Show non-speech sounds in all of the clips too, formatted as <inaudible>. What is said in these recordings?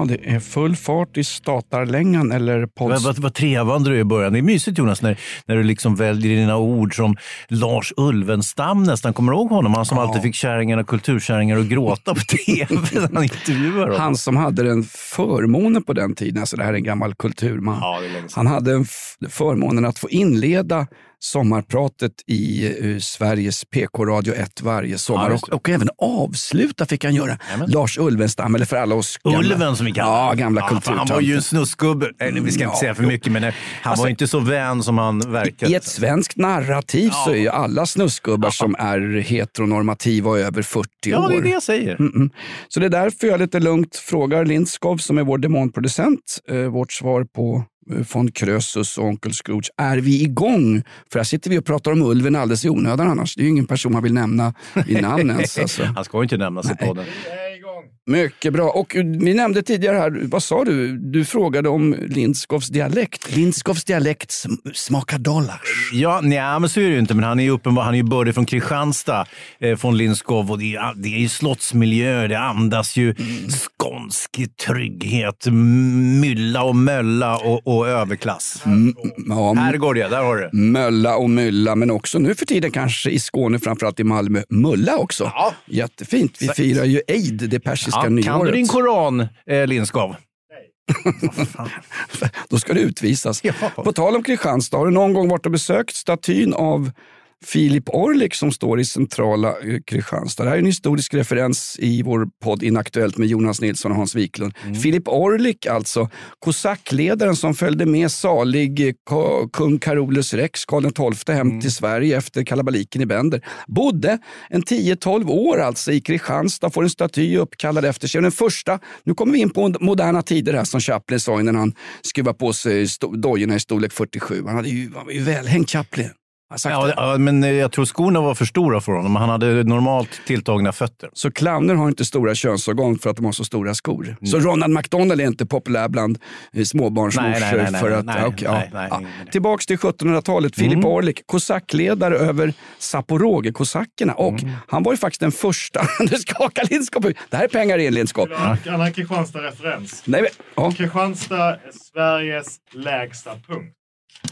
Ja, det är full fart i statarlängan eller podd... Vad, vad, vad trevande du är i början. Det är mysigt Jonas när, när du liksom väljer dina ord som Lars Ulvenstam nästan. Kommer du ihåg honom? Han som Ja. alltid fick kärringarna och kulturkärringar att gråta på <laughs> tv när han intervjuar dem. Han som hade den förmånen på den tiden, alltså det här är en gammal kulturman. Ja. Han hade förmånen att få inleda sommarpratet i eh, Sveriges PK-radio 1 varje sommar. Ja, och, och även avsluta fick han göra. Jajamän. Lars Ulvenstam, eller för alla oss gamla, Ulven som vi kallar Ja, gamla Han kulturtanter. var ju en snuskgubbe. Nej, vi ska inte Ja, säga för mycket, men eh, han Alltså- var inte så vän som han verkade. I ett svenskt narrativ så är ju alla snusgubbar som är heteronormativa och över 40 Ja, år. det är det jag säger. Mm, mm. Så det är därför jag lite lugnt frågar Lindskov som är vår demonproducent. Eh, vårt svar på von Krösus och Onkel Scrooge. Är vi igång? För här sitter vi och pratar om ulven alldeles i onödan annars. Det är ju ingen person man vill nämna i namn ens. <laughs> Alltså. Han ska ju inte nämnas i podden. Mycket bra. Och vi nämnde tidigare här, vad sa du? Du frågade om Lindskovs dialekt. Lindskovs dialekt sm- smakar dollars. Ja, nej, men så är det ju inte. Men han är ju uppenbar, han är ju bördig från Kristianstad, eh, från Lindskov. Och det är, det är ju slottsmiljö, det andas ju skånsk trygghet, mylla och mölla och, och överklass. Mm, ja, Herrgård, ja, där har du det. Mölla och mylla, men också nu för tiden kanske i Skåne, framförallt i Malmö, mulla också. Ja. Jättefint. Vi firar ju Eid, det persiska Kan nyåret. du din koran, eh, Lindskov? <laughs> Då ska du utvisas. Ja. På tal om Kristianstad, har du någon gång varit och besökt statyn av Filip Orlik som står i centrala eh, Kristianstad. Det här är en historisk referens i vår podd Inaktuellt med Jonas Nilsson och Hans Wiklund. Mm. Filip Orlik, alltså kosackledaren som följde med salig eh, kung Carolus Rex, Karl XII, hem Mm. till Sverige efter kalabaliken i Bender. Bodde en 10-12 år alltså i Kristianstad, får en staty uppkallad efter sig. Den första, nu kommer vi in på moderna tider här som Chaplin sa innan han skruvade på sig dojorna i storlek 47. Han, hade ju, han var ju välhängd Chaplin. Ja, ja, men eh, jag tror skorna var för stora för honom. Han hade normalt tilltagna fötter. Så clowner har inte stora könsorgan för att de har så stora skor. Så Ronald McDonald är inte populär bland småbarnsmorsor. Nej, för att, ja, ja. Tillbaks till 1700-talet. Filip Orlik, kosackledare över Zaporoge-kosackerna. Och han var ju faktiskt den första... <laughs> du skakar Lindskov. Det här är pengar i en Lindskov. En annan Kristianstad-referens. Kristianstad är Sveriges lägsta punkt.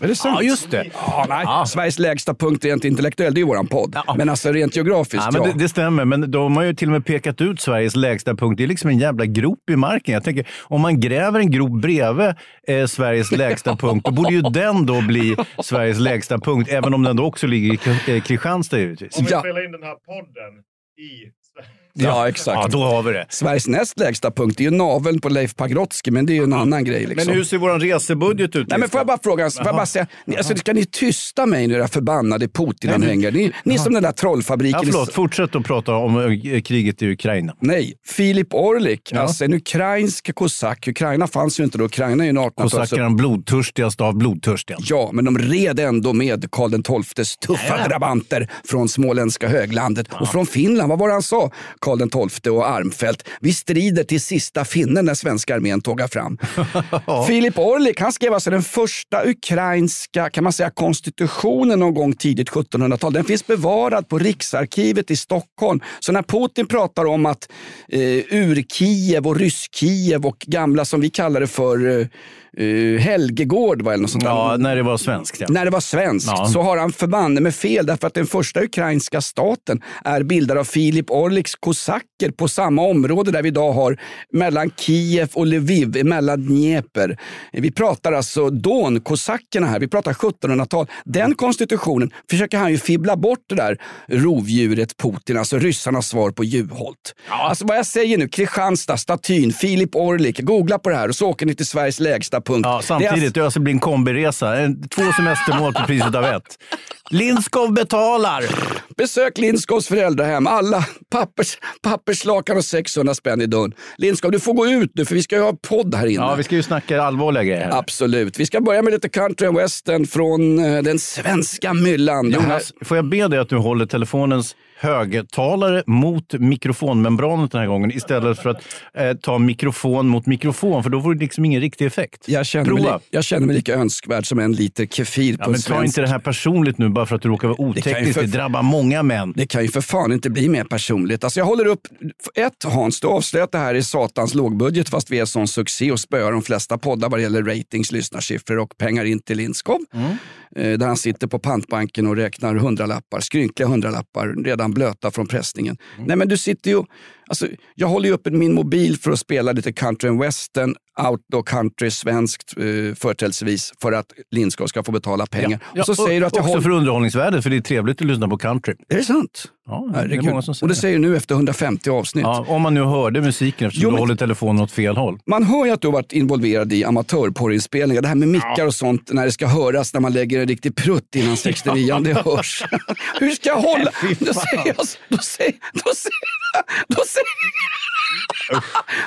Är det sant? Ja, just det. Ja, nej. Sveriges lägsta punkt rent intellektuellt, det är ju våran podd. Ja. Men alltså rent geografiskt, Ja, ja. men det, det stämmer, men de har ju till och med pekat ut Sveriges lägsta punkt. Det är liksom en jävla grop i marken. Jag tänker, om man gräver en grop bredvid eh, Sveriges lägsta <laughs> punkt, då borde ju den då bli Sveriges lägsta punkt, även om den då också ligger i eh, Kristianstad givetvis. Om vi Ja. spelar in den här podden i. ja, exakt. Ja, då har vi det. Sveriges näst lägsta punkt är ju naveln på Leif Pagrotsky, men det är ju en annan grej. Liksom. Men hur ser vår resebudget ut? Nej, men får jag bara fråga, får jag bara säga, alltså, ska ni tysta mig nu era förbannade Putin-anhängare? Ni, ni är som den där trollfabriken. Ja, förlåt, fortsätt att prata om eh, kriget i Ukraina. Nej, Filip Orlik, alltså en ukrainsk kosack. Ukraina fanns ju inte då, Ukraina är ju en 1800-tals... Kosackerna de blodtörstigaste av blodtörstiga. Ja, men de red ändå med Karl XIIs tuffa drabanter från småländska höglandet. Och från Finland, vad var det han sa? Karl XII och Armfelt. Vi strider till sista finnen när svenska armén tågar fram. <laughs> Filip Orlik, han skrev alltså den första ukrainska kan man säga, konstitutionen någon gång tidigt 1700-tal. Den finns bevarad på Riksarkivet i Stockholm. Så när Putin pratar om att eh, ur-Kiev och rysk-Kiev och gamla som vi kallar det för eh, eh, Helgegård va, eller något sånt där. Ja, när det var svenskt. Ja. När det var svenskt Ja. så har han förbanne med fel därför att den första ukrainska staten är bildad av Filip Orliks kosacker ligger på samma område där vi idag har mellan Kiev och Lviv, mellan Dnepr. Vi pratar alltså Don-kosackerna här, vi pratar 1700-tal. Den konstitutionen försöker han ju fibbla bort det där rovdjuret Putin, alltså ryssarnas svar på Juholt. Alltså vad jag säger nu, Kristianstad, statyn, Filip Orlik, googla på det här och så åker ni till Sveriges lägsta punkt. Ja, Det är samtidigt, alltså- det alltså blir en kombiresa. Två semestermål till priset av ett. Lindskov betalar! Besök Lindskovs föräldrahem. Alla pappers, papperslakan och 600 spänn i dörren. Lindskov, du får gå ut nu för vi ska ju ha podd här inne. Ja, vi ska ju snacka allvarliga grejer. Absolut. Vi ska börja med lite country and western från eh, den svenska myllan. Jonas, får jag be dig att du håller telefonens högtalare mot mikrofonmembranet den här gången istället för att eh, ta mikrofon mot mikrofon, för då får det liksom ingen riktig effekt. jag, känner mig, Prova. li- jag känner mig lika önskvärd som en liter kefir på Ja, en men ta svensk. inte det här personligt nu bara för att du råkar vara oteknisk. för- Det drabbar många män. Det kan ju för fan inte bli mer personligt. Alltså jag håller upp, ett Hans, du avslöjat det här i satans lågbudget fast vi är sån succé och spöar de flesta poddar vad det gäller ratings, lyssnarsiffror och pengar in till Lindskov. Eh, Där han sitter på pantbanken och räknar hundralappar, skrynkliga hundralappar, redan blöta från pressningen. Nej men du sitter ju, alltså, jag håller ju upp min mobil för att spela lite country and western, outdoor country, svenskt eh, företrädesvis, för att Lindskov ska få betala pengar. Ja, och så säger du att jag också håller... för underhållningsvärdet, för det är trevligt att lyssna på country. Är det sant? Ja, det är många som säger och det säger du nu efter 150 avsnitt. Ja, om man nu hörde musiken eftersom Jo, du men- håller telefonen åt fel håll. Man hör ju att du har varit involverad i amatörporrinspelningar. Det här med mickar och sånt när det ska höras när man lägger en riktig prutt innan <laughs> 69 det hörs. <laughs> Hur ska jag hålla? Då säger jag, då säger, då säger, då säger,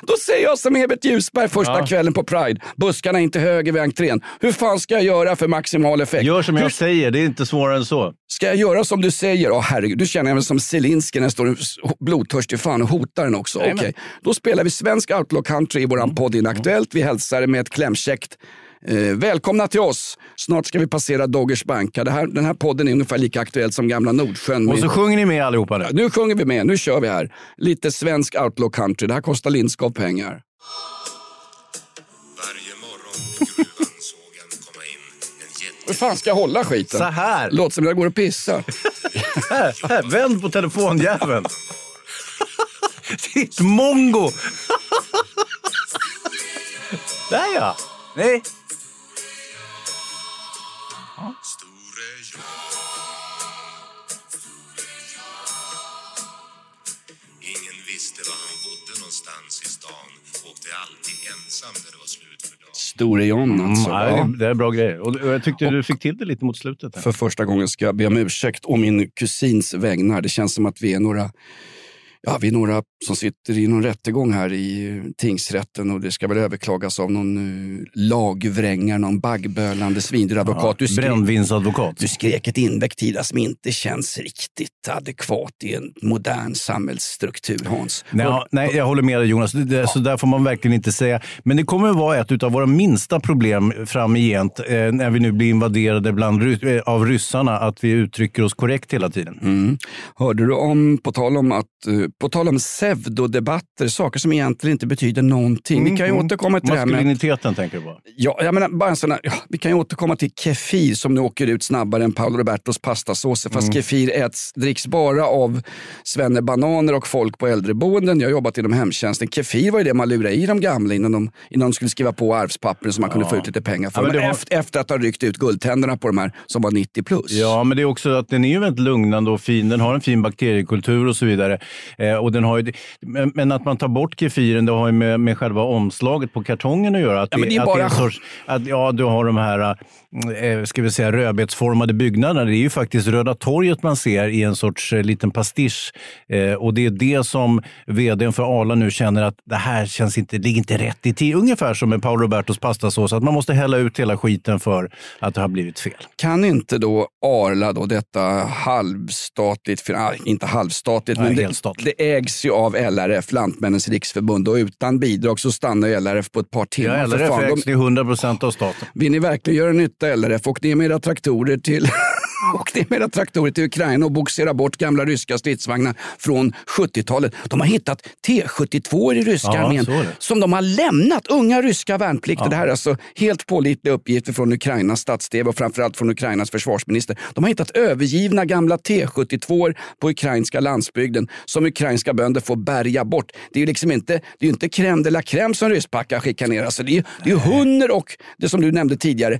då säger jag som Evert Ljusberg första Ja. kvällen på Pride. Buskarna är inte höger vid entrén. Hur fan ska jag göra för maximal effekt? Gör som Hur jag säger, det är inte svårare än så. Ska jag göra som du säger? Åh herregud, du känner jag mig som Zelinski när jag står blodtörstig fan och hotar den också. Okej, Jajamän. då spelar vi svensk outlaw country i våran podd Inaktuellt. Vi hälsar med ett klämkäckt Eh, välkomna till oss. Snart ska vi passera Doggers banka. Det här, den här podden är ungefär lika aktuell som gamla Nordsjön. Och med- så sjunger ni med allihopa nu. nu sjunger vi med, nu kör vi här. Lite svensk outlaw country. Det här kostar Lindskov pengar. Hur fan ska jag hålla skiten? Så här. Låter som jag går och pissar. Vänd på telefonjäveln. Ditt mongo! Där ja! Nej. Store John alltså. Ja, Ja. det är bra grejer. Och jag tyckte du fick till det lite mot slutet. Här. För första gången ska jag be om ursäkt å min kusins vägnar. Det känns som att vi är några Ja, vi är några som sitter i någon rättegång här i eh, tingsrätten och det ska väl överklagas av någon uh, lagvrängare, någon baggbölande svindyradvokat. Du, skrek, Brännvinsadvokat. du skrek ett invektiv som inte känns riktigt adekvat i en modern samhällsstruktur, Hans. Nej, ja, nej, jag håller med dig Jonas. Det, det, Så där får man verkligen inte säga. Men det kommer att vara ett av våra minsta problem framgent eh, när vi nu blir invaderade bland, eh, av ryssarna, att vi uttrycker oss korrekt hela tiden. Mm. Hörde du om, på tal om, att, eh, på tal om pseudodebatter, saker som egentligen inte betyder någonting. vi kan ju återkomma till det här med... Maskuliniteten tänker du på. Ja, jag menar, bara en sån här, ja, vi kan ju återkomma till kefir som nu åker ut snabbare än Paolo Robertos pastasåser. Fast Mm. kefir äts, dricks bara av svennebananer och folk på äldreboenden. Jag har jobbat inom hemtjänsten. Kefir var ju det man lurade i de gamla innan de, innan de skulle skriva på arvspappren så man kunde få ut lite pengar för Ja, var- Efter, efter att ha ryckt ut guldtänderna på de här som var 90 plus. Ja, men det är också att den är ju väldigt lugnande och fin. Den har en fin bakteriekultur och så vidare. Eh, och den har ju, men, men att man tar bort kefiren, det har ju med, med själva omslaget på kartongen att göra. Att Ja, men det är att bara- en sorts, att, ja, du har de här ska vi säga, rödbetsformade byggnaderna. Det är ju faktiskt Röda torget man ser i en sorts eh, liten pastisch. Eh, och det är det som vdn för Arla nu känner att det här känns inte, ligger inte rätt i tid. Ungefär som med Paolo Robertos pastasås, att man måste hälla ut hela skiten för att det har blivit fel. Kan inte då Arla, då, detta halvstatligt, nej, inte halvstatligt, Nej, men det, det ägs ju av LRF, Lantmännens riksförbund och utan bidrag så stannar ju LRF på ett par timmar. Ja, LRF fan, ägs till 100 procent av staten. vill ni verkligen göra nytta LRF, åk ner med era traktorer till <laughs> åkt ner med era traktorer till Ukraina och bogserat bort gamla ryska stridsvagnar från 70-talet. De har hittat T72 i ryska Ja, armén som de har lämnat. Unga ryska värnpliktiga. Det här är alltså helt pålitliga uppgifter från Ukrainas stats-TV och framförallt från Ukrainas försvarsminister. De har hittat övergivna gamla T72 på ukrainska landsbygden som ukrainska bönder får bärga bort. Det är ju liksom inte, det är inte crème de la crème som rysspackar skickar ner. Alltså det är ju det är ju hunner och det som du nämnde tidigare,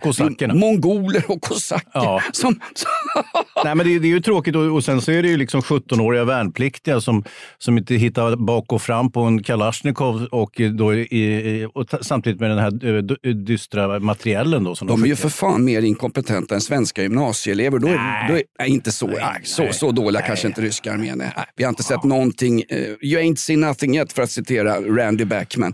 mongoler och kosacker. Ja. Som, <laughs> Nej, men det, det är ju tråkigt och, och sen så är det ju liksom 17-åriga värnpliktiga som, som inte hittar bak och fram på en Kalasjnikov och, då, i, och samtidigt med den här eh, d- dystra materiellen. Då, som de är ju för fan mer inkompetenta än svenska gymnasieelever. Då är, då är, nej, inte så, nej, så, så dåliga kanske inte ryska armén är. Nej, Vi har inte sett någonting. eh, you ain't seen nothing yet för att citera Randy Backman.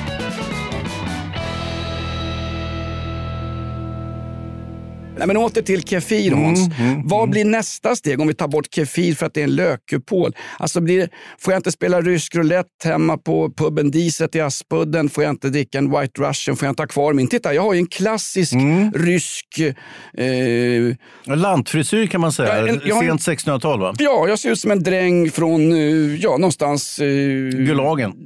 Nej, men åter till Kefir Hans. Vad blir nästa steg om vi tar bort Kefir för att det är en lökkupol? Alltså blir får jag inte spela rysk roulette hemma på puben Diset i Aspudden? Får jag inte dricka en White Russian? Får jag inte ha kvar min? Titta, jag har ju en klassisk rysk... Eh, Lantfrisyr kan man säga. Ja, jag Sent 1600-tal va? ja, jag ser ut som en dräng från, eh, ja, någonstans... Eh, Gulagen. <laughs>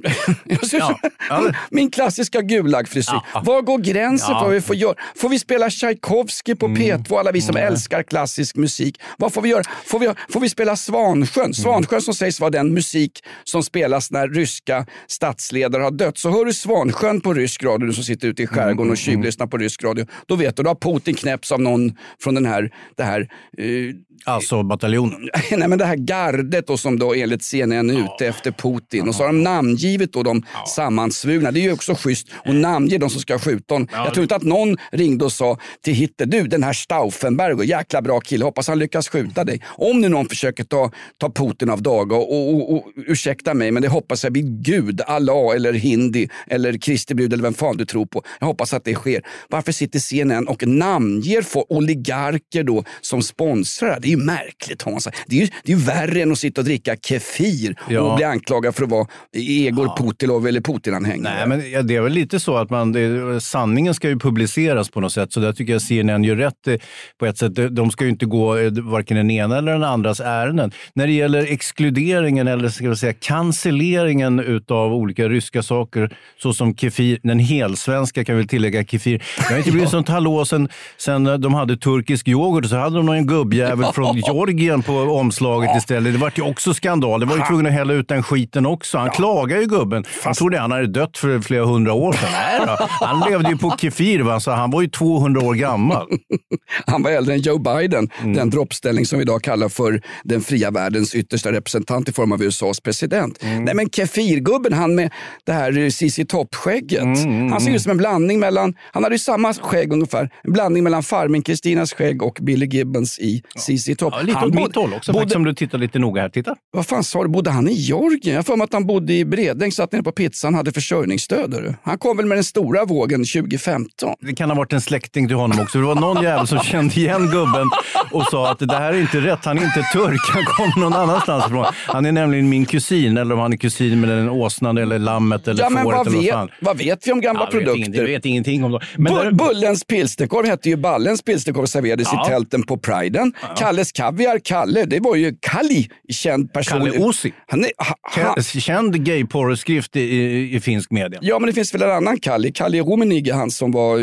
Ja. <laughs> Min klassiska gulagfrisyr. Ja. Var går gränsen Ja. för vad vi får göra? Får vi spela Tchaikovsky på Mm. P2, alla vi som älskar klassisk musik? Vad får vi göra? Får vi, får vi spela Svansjön? Svansjön som sägs vara den musik som spelas när ryska statsledare har dött. Så hör du Svansjön på rysk radio, du som sitter ute i skärgården Mm, och tjuvlyssnar på rysk radio, då vet du, då har Putin knäppts av någon från den här, det här eh, Alltså bataljonen. <laughs> Nej, men det här gardet då, som då enligt CNN är ute efter Putin. Och så har de namngivit då de sammansvurna. Det är ju också schysst att namnge de som ska skjuta honom. Jag tror inte att någon ringde och sa till Hitler, du den här Stauffenberg, och jäkla bra kille, hoppas han lyckas skjuta dig. Om nu någon försöker ta, ta Putin av daga och, och, och, och ursäkta mig, men det hoppas jag vid Gud, Allah eller Hindi eller Kristi brud eller vem fan du tror på. Jag hoppas att det sker. Varför sitter CNN och namnger för oligarker då som sponsrar? Det är ju märkligt Hans. Det är ju, det är ju värre än att sitta och dricka Kefir Ja. och bli anklagad för att vara Egor Putilov eller Putin-anhängare. Nej, men ja, det är väl lite så att man, det, sanningen ska ju publiceras på något sätt. Så där tycker jag CNN gör rätt eh, på ett sätt. De- ska ju inte gå eh, varken den ena eller den andras ärenden. När det gäller exkluderingen eller ska vi säga cancelleringen utav olika ryska saker såsom kefir, den helsvenska kan vi tillägga kefir. Det har inte <laughs> blivit sånt hallå sen, sen de hade turkisk yoghurt så hade de någon gubbjävel från <laughs> Georgien på omslaget istället. Det var ju också skandal. Det var ju tvungen att hälla ut den skiten också. Han klagar ju gubben. Han trodde han hade dött för flera hundra år sedan. Nej. Han levde ju på <laughs> kefir. Va? Så han var ju 200 år gammal. <laughs> Han var äldre än Joe Biden, Mm. den droppställning som vi idag kallar för den fria världens yttersta representant i form av USAs president. Mm. Nej men kefirgubben, han med det här CC Topp-skägget. Mm, han ser ut som en blandning mellan, han hade ju samma skägg ungefär, en blandning mellan farmen Kristinas skägg och Billy Gibbons i CC Topp. Ja, lite Han åt mitt håll också bodde- faktiskt, om du tittar lite noga här. Titta. Vad fan sa du, bodde han i Georgien? Jag för mig att han bodde i Bredäng, satt nere på pizzan, hade försörjningsstöd. Han kom väl med den stora vågen 2015. Det kan ha varit en släkting till honom också. Det var någon jävel som kände igen gubben och sa att det här är inte rätt. Han är inte turk. Han kommer någon annanstans ifrån. Han är nämligen min kusin. Eller om han är kusin med den åsnan eller lammet eller Ja, fåret vad eller vad vet, fan. vad vet vi om gamla Ja, vet produkter? vi vet ingenting om dem. Men Bu- där- Bullens pilsnerkorv hette ju Ballens pilsnerkorv och serverades Ja. i tälten på Priden. Kalles kaviar, Kalle, det var ju Kalli, känd person. Kalle Osi. Han är, ha, ha, Kä- Känd gayporrskrift i, i, i finsk media. ja, men det finns väl en annan Kalli. Kalli Rummenigge, han som var.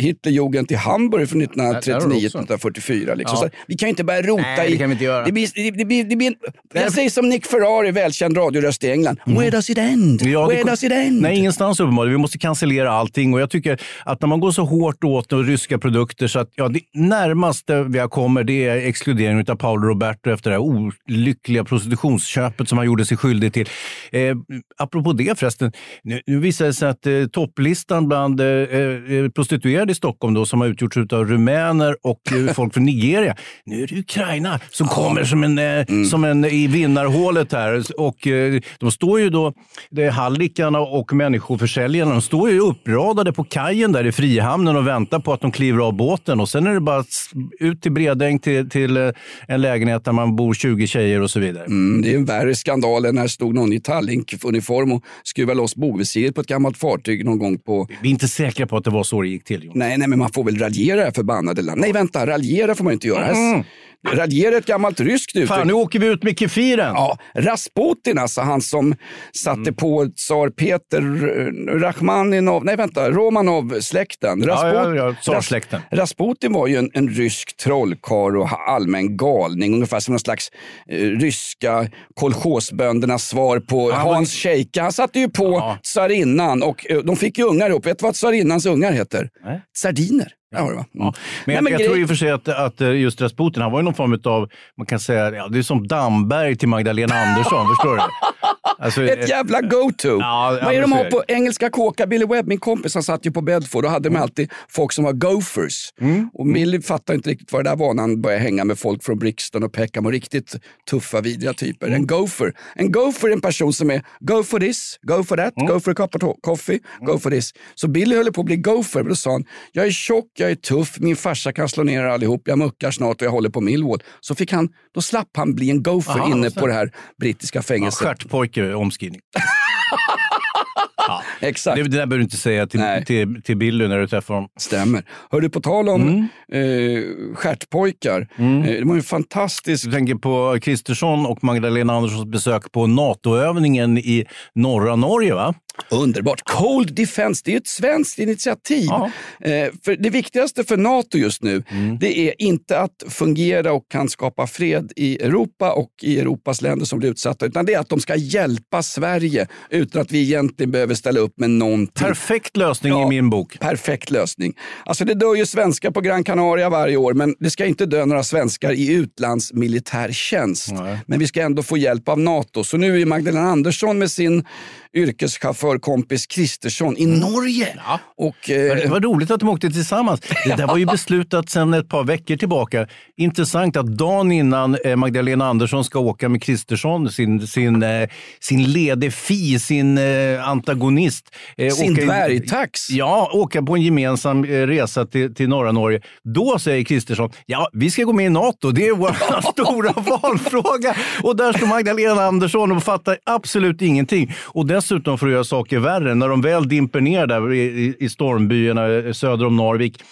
Hitlerjugend i Hamburg från Där har du också. 1939-1944. Liksom. Ja. Vi kan ju inte börja rota Nej, i... det kan vi inte göra. Det blir, det, det blir, det blir, jag säger som Nick Ferrari, välkänd radioröst i England. Where does it end? Mm. Ja, Where does it end? Nej, ingenstans uppenbarligen. Vi måste cancellera allting. Och jag tycker att när man går så hårt åt ryska produkter så att ja, det närmaste vi har kommer det är exkludering av Paolo Roberto efter det här olyckliga prostitutionsköpet som han gjorde sig skyldig till. Eh, apropå det förresten, nu, nu visar det sig att eh, topplistan bland eh, eh, prostituerade i Stockholm då, som har utgjorts av rumäner och eh, <laughs> folk från Nigeria. Nu är det Ukraina som kommer som en, eh, som en i vinnarhålet här. Och, de står ju då, det är hallickarna och människoförsäljarna, de står ju uppradade på kajen där i Frihamnen och väntar på att de kliver av båten. Och sen är det bara ut till Bredäng till, till eh, en lägenhet där man bor 20 tjejer och så vidare. Mm, det är en värre skandal än när det stod någon i Tallink-uniform och skruvade loss bogvisiret på ett gammalt fartyg någon gång på... Vi är inte säkra på att det var så det gick till. Nej, nej, men man får väl raljera det här förbannade land. Nej, vänta, raljera får man inte göra. Mm. Raljera är ett gammalt ryskt uttryck. Fan, nu åker vi ut med kefiren! Ja, Rasputin alltså, han som satte Mm. på tsar Peter Rachmaninov, nej vänta, Romanov-släkten. Ja, ja, ja. Ras- Rasputin var ju en, en rysk trollkarl och allmän galning, ungefär som någon slags eh, ryska kolchosböndernas svar på Han Hans Scheike. Han satte ju på Ja. tsarinnan och eh, de fick ju ungar ihop. Vet du vad tsarinnans ungar heter? Nej. Sardiner. Ja, det va? Mm. Men Nej, jag, men jag grej- tror i och för sig att, att eh, just Rasputin, han var ju någon form av, man kan säga, ja, det är som Damberg till Magdalena Andersson, förstår du? <laughs> Alltså, Ett jävla go-to. Ja, ja, Vad är de har på engelska kåkar? Billy Webb, min kompis, han satt ju på Bedford och hade Mm. med alltid folk som var gophers. Och Billy fattade inte riktigt vad det där var när han började hänga med folk från Brixton och Peckham och riktigt tuffa, vidriga typer. Mm. En gopher. En gopher är en person som är go for this, go for that, Mm. go for a cup of coffee, go for this. Så Billy höll på att bli gopher, men då sa han, jag är tjock, jag är tuff, min farsa kan slå ner er allihop, jag muckar snart och jag håller på Millwall. Så fick han, då slapp han bli en gopher Aha, inne på det här brittiska ja, fängelset. stjärtpojke, omskrivning. <laughs> <laughs> Exakt. Det, det där behöver du inte säga till, Nej. till, till Billy när du träffar honom. Stämmer. Hör du på tal om Mm. eh, stjärtpojkar. Eh, det var ju en fantastisk... Du tänker på Kristersson och Magdalena Anderssons besök på NATO-övningen i norra Norge, va? Underbart. Cold Defense, det är ju ett svenskt initiativ. Ja. Eh, för det viktigaste för NATO just nu, Mm. det är inte att fungera och kan skapa fred i Europa och i Europas länder som blir utsatta, utan det är att de ska hjälpa Sverige utan att vi egentligen behöver ställa upp med någonting. Perfekt lösning Ja. i min bok. Perfekt lösning. Alltså det dör ju svenskar på Gran Canaria varje år, men det ska inte dö några svenskar i utlandsmilitärtjänst. Nej. Men vi ska ändå få hjälp av NATO. Så nu är Magdalena Andersson med sin yrkeschaufförkompis Kristersson i Norge. Och, eh, Det var roligt att de åkte tillsammans. <laughs> Det där var ju beslutat sedan ett par veckor tillbaka. Intressant att dagen innan eh, Magdalena Andersson ska åka med Kristersson, sin, sin, eh, sin lede fi, sin eh, antagonist. Sin åka dvärgtax. Ja, åka på en gemensam resa till, till norra Norge. Då säger Kristersson, ja, vi ska gå med i NATO. Det är vår <laughs> stora valfråga. Och där står Magdalena Andersson och fattar absolut ingenting. Och dessutom för att göra saker värre, när de väl dimper ner där i, i, stormbyarna eh, söder om Narvik,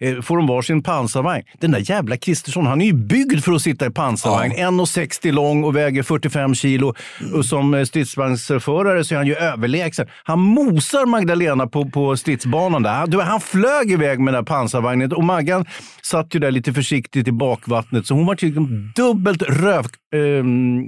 eh, får de varsin pansarvagn. Den där jävla Kristersson, han är ju byggd för att sitta i pansarvagn. 1,60 lång och väger 45 kilo. Och som eh, stridsvagnsförare så är han ju överlägsen. Han mosar Magdalena på, på stridsbanan där. Han, han flög iväg med den där pansarvagnen och Maggan satt ju där lite försiktigt i bakvattnet. Så hon var liksom dubbelt röv... ehm,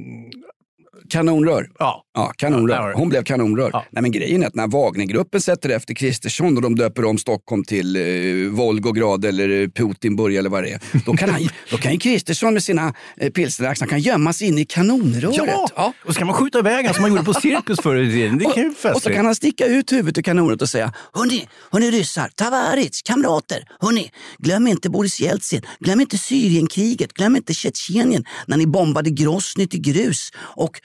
Kanonrör. Ja. Ja, kanonrör. Ja. Hon blev kanonrör. Nej, men grejen är att när Wagnergruppen sätter efter Kristersson och de döper om Stockholm till eh, Volgograd eller eh, Putinburg eller vad det är. Då kan, han, <laughs> då kan ju Kristersson med sina eh, pilsneraxlar kan gömma sig in i kanonröret. Ja, och så kan man skjuta iväg han som man gjorde på Cirkus förr i tiden. Det <laughs> kan ju Och så festligt. kan han sticka ut huvudet ur kanonröret och säga Hörni, hörni ryssar, Tavaritz, kamrater, hörni, glöm inte Boris Jeltsin, glöm inte Syrienkriget, glöm inte Tjetjenien när ni bombade Grosny till grus och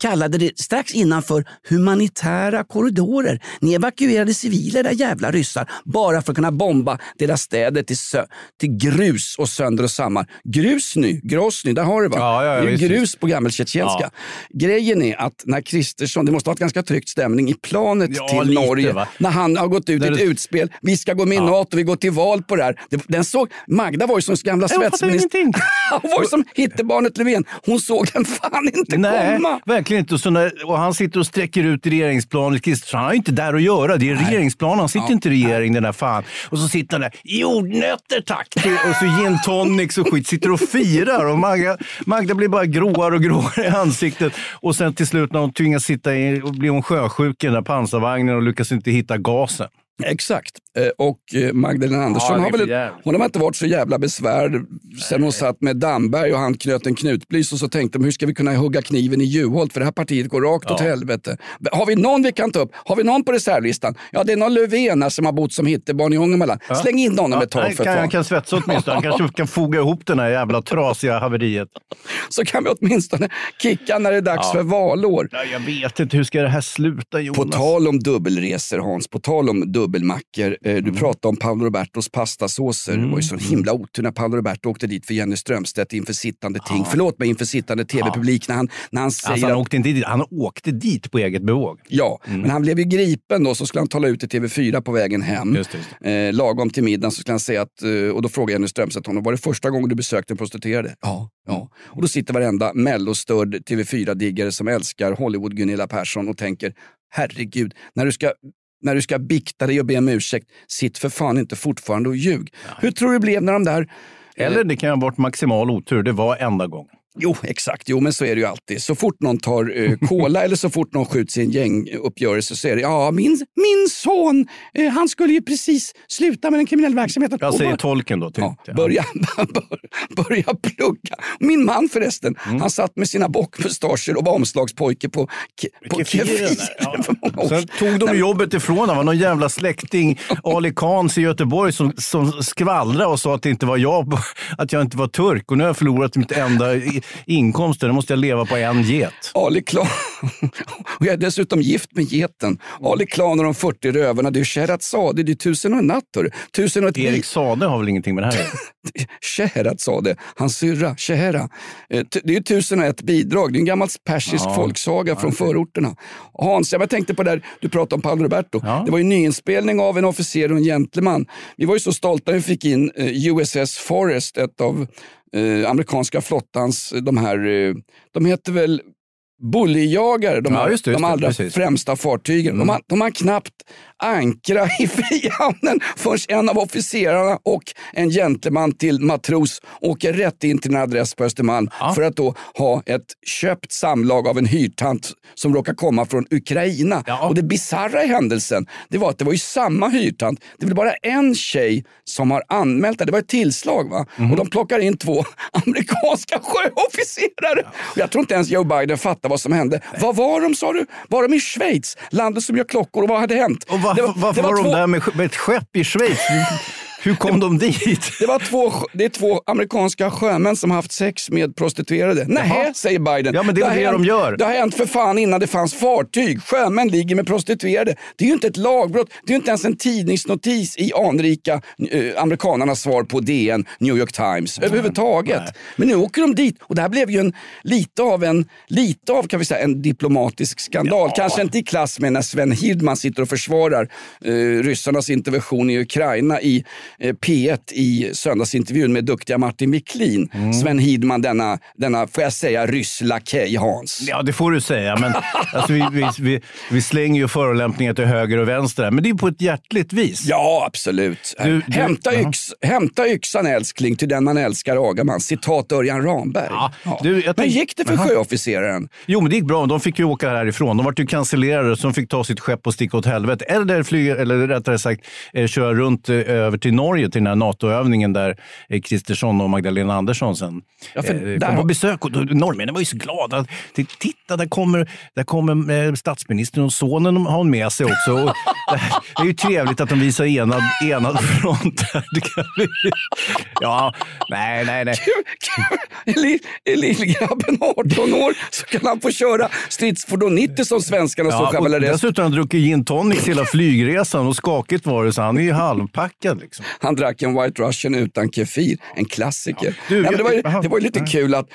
kallade det strax innan för humanitära korridorer. Ni evakuerade civila, era jävla ryssar, bara för att kunna bomba deras städer till, sö- till grus och sönder och samman. Grusny, Grosny, där har du va? Ja, ja, ja, det är grus visst. på gammeltjetjenska. Grejen är att när Kristersson, det måste ha varit ganska tryckt stämning i planet till lite, Norge. va? När han har gått ut i ett det- utspel. Vi ska gå med i NATO, vi går till val på det här. Den såg, Magda var ju som gamla svetsminister. <laughs> Hon var ju som hittebarnet Löfven. Hon såg den fan inte Nej, komma. Verkligen inte. Och, så när, och han sitter och sträcker ut i regeringsplanet. Kristersson, han har inte där att göra. Det är regeringsplan. Han sitter Ja. inte i regering den där fan. Och så sitter han där. Jordnötter tack! Och så gin tonics och skit. Sitter och firar. Och Magda, Magda blir bara gråare och gråare i ansiktet. Och sen till slut när hon tvingas sitta i, blir hon sjösjuk i den där pansarvagnen och lyckas inte hitta gasen. Exakt. Eh, Och eh, Magdalena Andersson Ja, har väl hon har inte varit så jävla besvärd sen hon satt med Damberg och han knöt en knutblys och så tänkte de hur ska vi kunna hugga kniven i Juholt för det här partiet går rakt åt Ja. helvete. Har vi någon vi kan ta upp? Har vi någon på reservlistan? Ja, det är någon Löfven som har bott som hittebarn i Ångermanland. Ja. Släng in honom Ja, ett tag för kan, fan. han kan svetsa åtminstone. Han kanske kan foga ihop den här jävla trasiga haveriet. Så kan vi åtminstone kicka när det är dags Ja. för valår. Ja, jag vet inte, hur ska det här sluta Jonas? På tal om dubbelresor Hans, på tal om dubbelmackor. Eh, Mm. du pratade om Paolo Robertos pastasåser. Det var ju så himla otur när Paolo Roberto åkte dit för Jenny Strömstedt inför sittande ting. Förlåt mig, inför sittande tv-publik när han, när han säger Alltså, han, åkte inte dit, han åkte dit på eget bevåg. Ja, Mm. men han blev ju gripen då så skulle han tala ut i TV4 på vägen hem. Just just Eh, lagom till middagen så skulle han säga att, eh, och då frågade Jenny Strömstedt honom, var det första gången du besökte en prostituerade? Ja. ja. Och då sitter varenda mellostörd TV4-diggare som älskar Hollywood Gunilla Persson och tänker, herregud, när du ska när du ska bikta dig och be om ursäkt, sitt för fan inte fortfarande och ljug. Hur tror du det blev när de där Eller det kan ha varit maximal otur, det var enda gången. Jo, exakt. Jo, men så är det ju alltid. Så fort någon tar eh, <laughs> cola eller så fort någon skjuts i en gänguppgörelse så är det, ja, min, min son, eh, han skulle ju precis sluta med den kriminella verksamheten. Jag säger tolken då. Till, Ja, börja, <laughs> börja plugga. Min man förresten, Mm. han satt med sina bockmustascher och var omslagspojke på, på Kefiren år Sen tog de jobbet ifrån honom. Var någon jävla släkting, <laughs> Ali Khans i Göteborg, som, som skvallrade och sa att det inte var jag, att jag inte var turk. Och nu har jag förlorat mitt enda i- inkomst. Nu måste jag leva på en get. Ali Klan. <laughs> Och jag är dessutom gift med geten. Ali Klan och de 40 rövarna. Det är Sherazade, det är tusen och en natt. Tusen och ett Erik Sade har väl ingenting med det här göra? <laughs> Scheherazade, hans syrra, Shehera. Eh, Det är tusen och ett bidrag. Det är en gammal persisk Ja. folksaga från okej. förorterna. Hans, jag tänkte på det där, du pratade om Paolo Roberto. Det var ju nyinspelning av En officer och en gentleman. Vi var ju så stolta när vi fick in eh, USS Forrest, ett av eh, amerikanska flottans, eh, de här, eh, de heter väl Bullyjagare, de, Ja, just det, just de allra precis. främsta fartygen. De, har, de har knappt ankra i Frihamnen förrän en av officerarna och en gentleman till matros åker rätt in till en adress på Östermalm för att då ha ett köpt samlag av en hyrtant som råkar komma från Ukraina. Och det bizarra i händelsen det var att det var ju samma hyrtant. Det var bara en tjej som har anmält det. Det var ett tillslag. Va? Och de plockar in två <laughs> amerikanska sjöofficerare. Och jag tror inte ens Joe Biden fattar vad som hände. Var var de sa du? Var de i Schweiz? Landet som gör klockor och vad hade hänt? Och var, Det var- varför det var var, två- de där med, med ett skepp i Schweiz? <laughs> Hur kom de dit? Det, var två, det är två amerikanska sjömän som haft sex med prostituerade. Nej, säger Biden. Ja, men det är väl det hänt, de gör. Det har hänt för fan innan det fanns fartyg. Sjömän ligger med prostituerade. Det är ju inte ett lagbrott. Det är ju inte ens en tidningsnotis i anrika eh, amerikanernas svar på DN, New York Times överhuvudtaget. Men nu åker de dit och det här blev ju en, lite av en, lite av kan vi säga, en diplomatisk skandal. Kanske inte i klass med när Sven Hirdman sitter och försvarar eh, ryssarnas intervention i Ukraina i P1 i söndagsintervjun med duktiga Martin Wiklin. Mm. Sven Hirdman, denna, denna, får jag säga, ryss-lakej Hans. Ja, det får du säga. Men <laughs> alltså, vi, vi, vi, vi slänger ju förolämpningar till höger och vänster. här, Men det är på ett hjärtligt vis. Ja, absolut. Du- du- hämta, yx, hämta yxan älskling, till den man älskar agar man. Citat Örjan Ramberg. Ja. du, jag Men tänk- gick det för Jaha. sjöofficeraren? Jo, men det gick bra. De fick ju åka härifrån. De var ju cancellerade så de fick ta sitt skepp och sticka åt helvete. Eller flyga, eller rättare sagt eh, köra runt eh, över till Norge till den här NATO-övningen där eh, Kristersson och Magdalena Andersson sen Ja, eh, där kom på besök. Och norrmännen var ju så glada. Titta, där kommer, där kommer eh, statsministern och sonen har hon med sig också. Och det, <laughs> är ju trevligt att de visar enad, enad front. vi, <laughs> ja, nej, nej, nej. Är li- är lillgrabben 18 år så kan han få köra stridsfordon 90 som svenskarna står Ja, och kavallerist. dessutom har han druckit gin tonic hela flygresan och skakigt var det så han är ju halvpackad. Liksom. Han drack en White Russian utan kefir, en klassiker. Du, Nej, det, var ju, det var ju lite kul att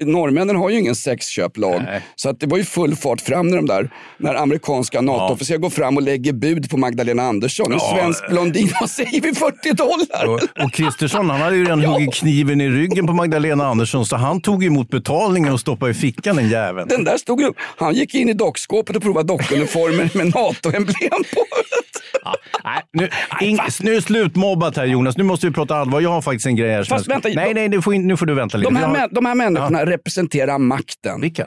norrmännen har ju ingen sexköplag. Så att det var ju full fart fram när de där, när amerikanska NATO-officerare går fram och lägger bud på Magdalena Andersson. En Ja. svensk blondin, vad säger vi, 40 dollar? Och, och Kristersson han hade ju redan huggit kniven i ryggen på Magdalena Andersson så han tog emot betalningen och stoppade i fickan den jäveln. Den där stod upp. Han gick in i dockskåpet och provade dockuniformer med NATO-emblem på. Nu, ing, nu är slutmobbat här Jonas, nu måste vi prata allvar. Jag har faktiskt en grej här. Fast vänta, nej, nej, nu får, in- nu får du vänta lite. De här, har- de här människorna representerar makten. Vilka?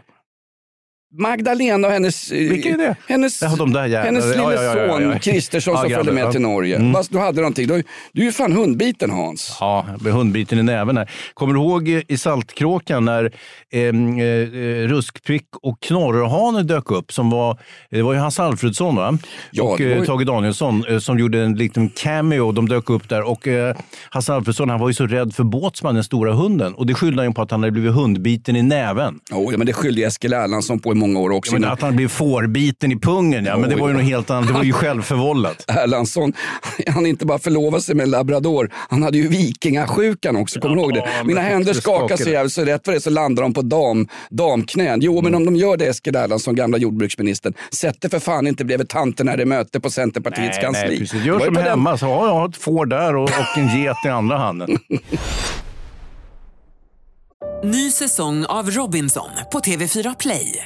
Magdalena och hennes, eh, Vilka är det? hennes, Ja, de där hennes Ja, lille ja, ja, ja, ja. son Kristersson Ja, som följde med ja. till Norge. Mm. Fast du hade någonting. Du, du är ju fan hundbiten Hans. Ja, jag blev hundbiten i näven här. Kommer du ihåg eh, i Saltkråkan när eh, eh, Ruskprick och Knorrhane dök upp? Som var, det var ju Hasse Alfredsson va? Ja, och eh, ju- Tage Danielsson som gjorde en liten cameo. De dök upp där och eh, Hasse Alfredsson han var ju så rädd för Båtsman, den stora hunden. Och det skyllde han ju på att han hade blivit hundbiten i näven. Jo, men det skyllde Eskil Erlandsson på i många år också. Ja, men att han blev fårbiten i pungen, ja. Men det var ju något helt annat. Det var ju <laughs> självförvållat. Erlandsson, han inte bara förlovade sig med en labrador, han hade ju vikingasjukan också. Kommer du ihåg det? Mina det- händer skakar så jävligt så rätt för det så landar de på dam, damknän. Jo, men om de gör det Eskil Erlandsson, gamla jordbruksministern, sätt det för fan inte bredvid tanten när det är möte på Centerpartiets Nej, kansli. nej, precis. Gör som på den- hemma. Så har jag ett får där och, och en get i andra handen. <laughs> Ny säsong av Robinson på TV4 Play.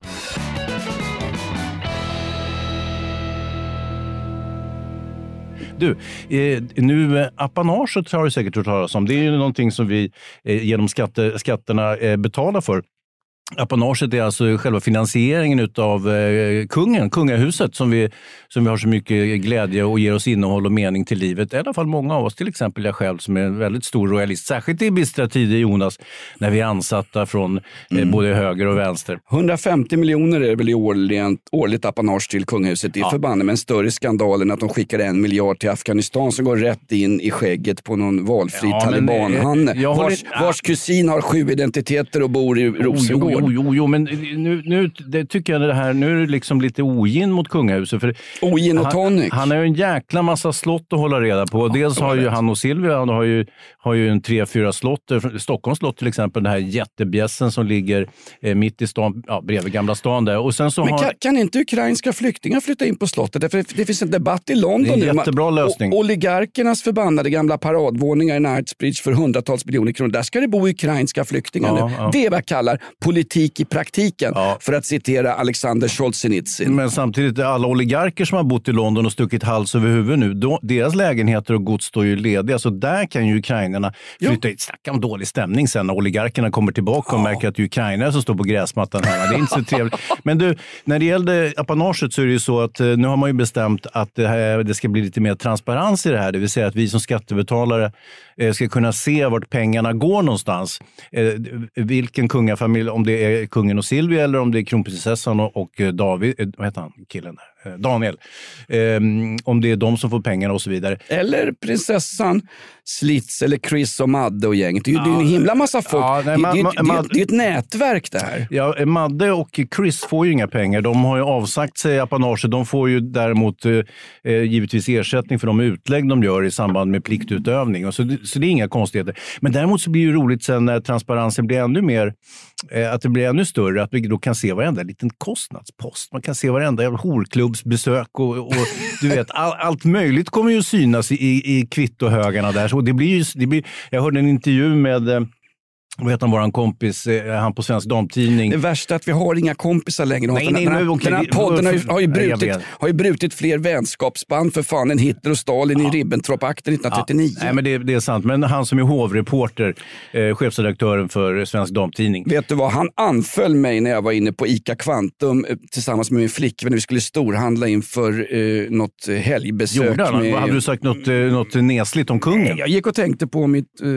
Du, eh, nu appanaget apanaget har du säkert hört talas om. Det är ju någonting som vi eh, genom skatte, skatterna eh, betalar för. Apanaget är alltså själva finansieringen av eh, kungen, kungahuset, som vi, som vi har så mycket glädje och ger oss innehåll och mening till livet. I alla fall många av oss, till exempel jag själv som är en väldigt stor royalist. Särskilt i bistra tider, Jonas, när vi är ansatta från eh, både höger och vänster. 150 miljoner är det väl i årligen, årligt apanage till kungahuset. Det är förbannat med en större skandal än att de skickar en miljard till Afghanistan som går rätt in i skägget på någon valfri Ja, talibanhanne. eh, håller Vars, vars kusin har sju identiteter och bor i Rosengård. Jo, Jo, jo, men nu, nu det tycker jag det här, nu är det liksom lite ogin mot kungahuset. För ogin och tonic. Han, han har ju en jäkla massa slott att hålla reda på. Dels har ju han och Silvia han har ju, har ju en tre, fyra slott. Stockholms slott till exempel, den här jättebjässen som ligger eh, mitt i stan, ja, bredvid Gamla stan där. Och sen så Men har... kan, kan inte ukrainska flyktingar flytta in på slottet? Därför det finns en debatt i London Det är en nu. jättebra lösning. O- oligarkernas förbannade gamla paradvåningar i Knightsbridge för hundratals miljoner kronor. Där ska det bo ukrainska flyktingar Ja, nu. ja. Det är vad jag kallar politik i praktiken, för att citera Alexander Solzhenitsyn. Men samtidigt, alla oligarker som har bott i London och stuckit hals över huvud nu, då, deras lägenheter och gods står ju lediga. Så där kan ju ukrainarna flytta hit. Snacka om dålig stämning sen när oligarkerna kommer tillbaka och märker att det är ukrainare som står på gräsmattan hemma. Det är inte så trevligt. Men du, när det gällde apanaget så är det ju så att eh, nu har man ju bestämt att det, här, det ska bli lite mer transparens i det här. Det vill säga att vi som skattebetalare eh, ska kunna se vart pengarna går någonstans. Eh, vilken kungafamilj, om det är kungen och Silvia eller om det är kronprinsessan och, och David, eh, vad heter han, killen där? Eh, Daniel. Ehm, om det är de som får pengarna och så vidare. Eller prinsessan Slits eller Chris och Madde och gänget. Det är ju ju en himla massa folk. Ja, nej, det, det, det, det är ett nätverk det här. Ja, Madde och Chris får ju inga pengar. De har ju avsagt sig apanaget. De får ju däremot eh, eh, givetvis ersättning för de utlägg de gör i samband med pliktutövning. Och så, det- så det är inga konstigheter. Men däremot så blir det ju roligt sen när transparensen blir ännu mer, eh, att det blir ännu större, att vi då kan se varenda liten kostnadspost. Man kan se varenda jävla horklubbsbesök och, och du vet, all, allt möjligt kommer ju synas i, i, i kvittohögarna där. Så det blir ju, det blir, jag hörde en intervju med eh, vad heter han, våran kompis, eh, han på Svensk Damtidning. Det värsta är att vi har inga kompisar längre. Nej, den, nej, den, här, okej, den här podden har ju, har, ju brutit, har ju brutit fler vänskapsband för fan än Hitler och Stalin i Ribbentrop-akten 1939. Nej, men det, det är sant. Men han som är hovreporter, eh, chefredaktören för Svensk Damtidning. Vet du vad, han anföll mig när jag var inne på ICA Kvantum eh, tillsammans med min flickvän. Vi skulle storhandla inför eh, något eh, helgbesök. Gjorde han? med- Hade du sagt något, eh, något nesligt om kungen? Jag gick och tänkte på mitt eh,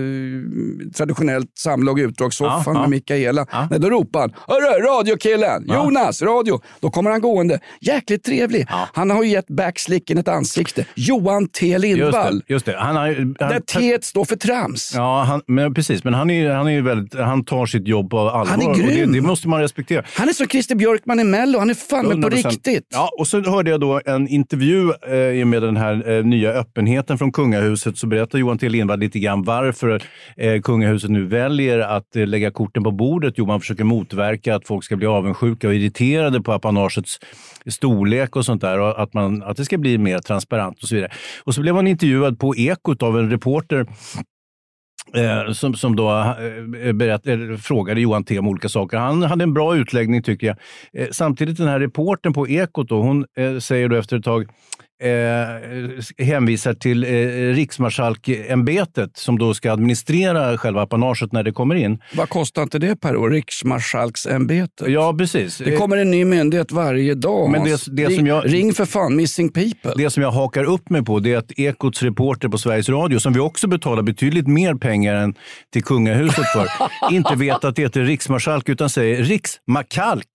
traditionellt samlag i utdragssoffan Ja, ja. med Mikaela. Nej, då ropar han “Hörru, radiokillen! Ja. Jonas, radio!” Då kommer han gående. Jäkligt trevlig. Han har ju gett backslicken ett ansikte. Johan T Just Lindvall. det. Just det. Han har, han, Där T står för trams. Ja, han, men precis. Men han, är, han, är väldigt, han tar sitt jobb på allvar. Han är och grym. Det, det måste man respektera. Han är som Christer Björkman i Mello. Han är fan med på 100%. riktigt. Ja, och så hörde jag då en intervju eh, i och med den här eh, nya öppenheten från kungahuset. Så berättar Johan T Lindvall lite grann varför eh, kungahuset nu väljer att eh, lägga korten på bordet. Jo, man försöker motverka att folk ska bli avundsjuka och irriterade på apanagets storlek och sånt där. Och att, man, att det ska bli mer transparent och så vidare. Och så blev man intervjuad på Ekot av en reporter Eh, som, som då eh, berätt, eh, frågade Johan T om olika saker. Han hade en bra utläggning tycker jag. Eh, samtidigt den här reporten på Ekot, då, hon eh, säger då efter ett tag eh, hänvisar till eh, riksmarskalkämbetet som då ska administrera själva apanaget när det kommer in. Vad kostar inte det per år? Riksmarskalksämbetet. Ja, precis. Det kommer en ny myndighet varje dag. Men det- det ring, som jag- ring för fan Missing People. Det som jag hakar upp mig på det är att Ekots reporter på Sveriges Radio, som vi också betalar betydligt mer pengar än till kungahuset för, <laughs> inte vet att det heter riksmarskalk utan säger riksmakalk.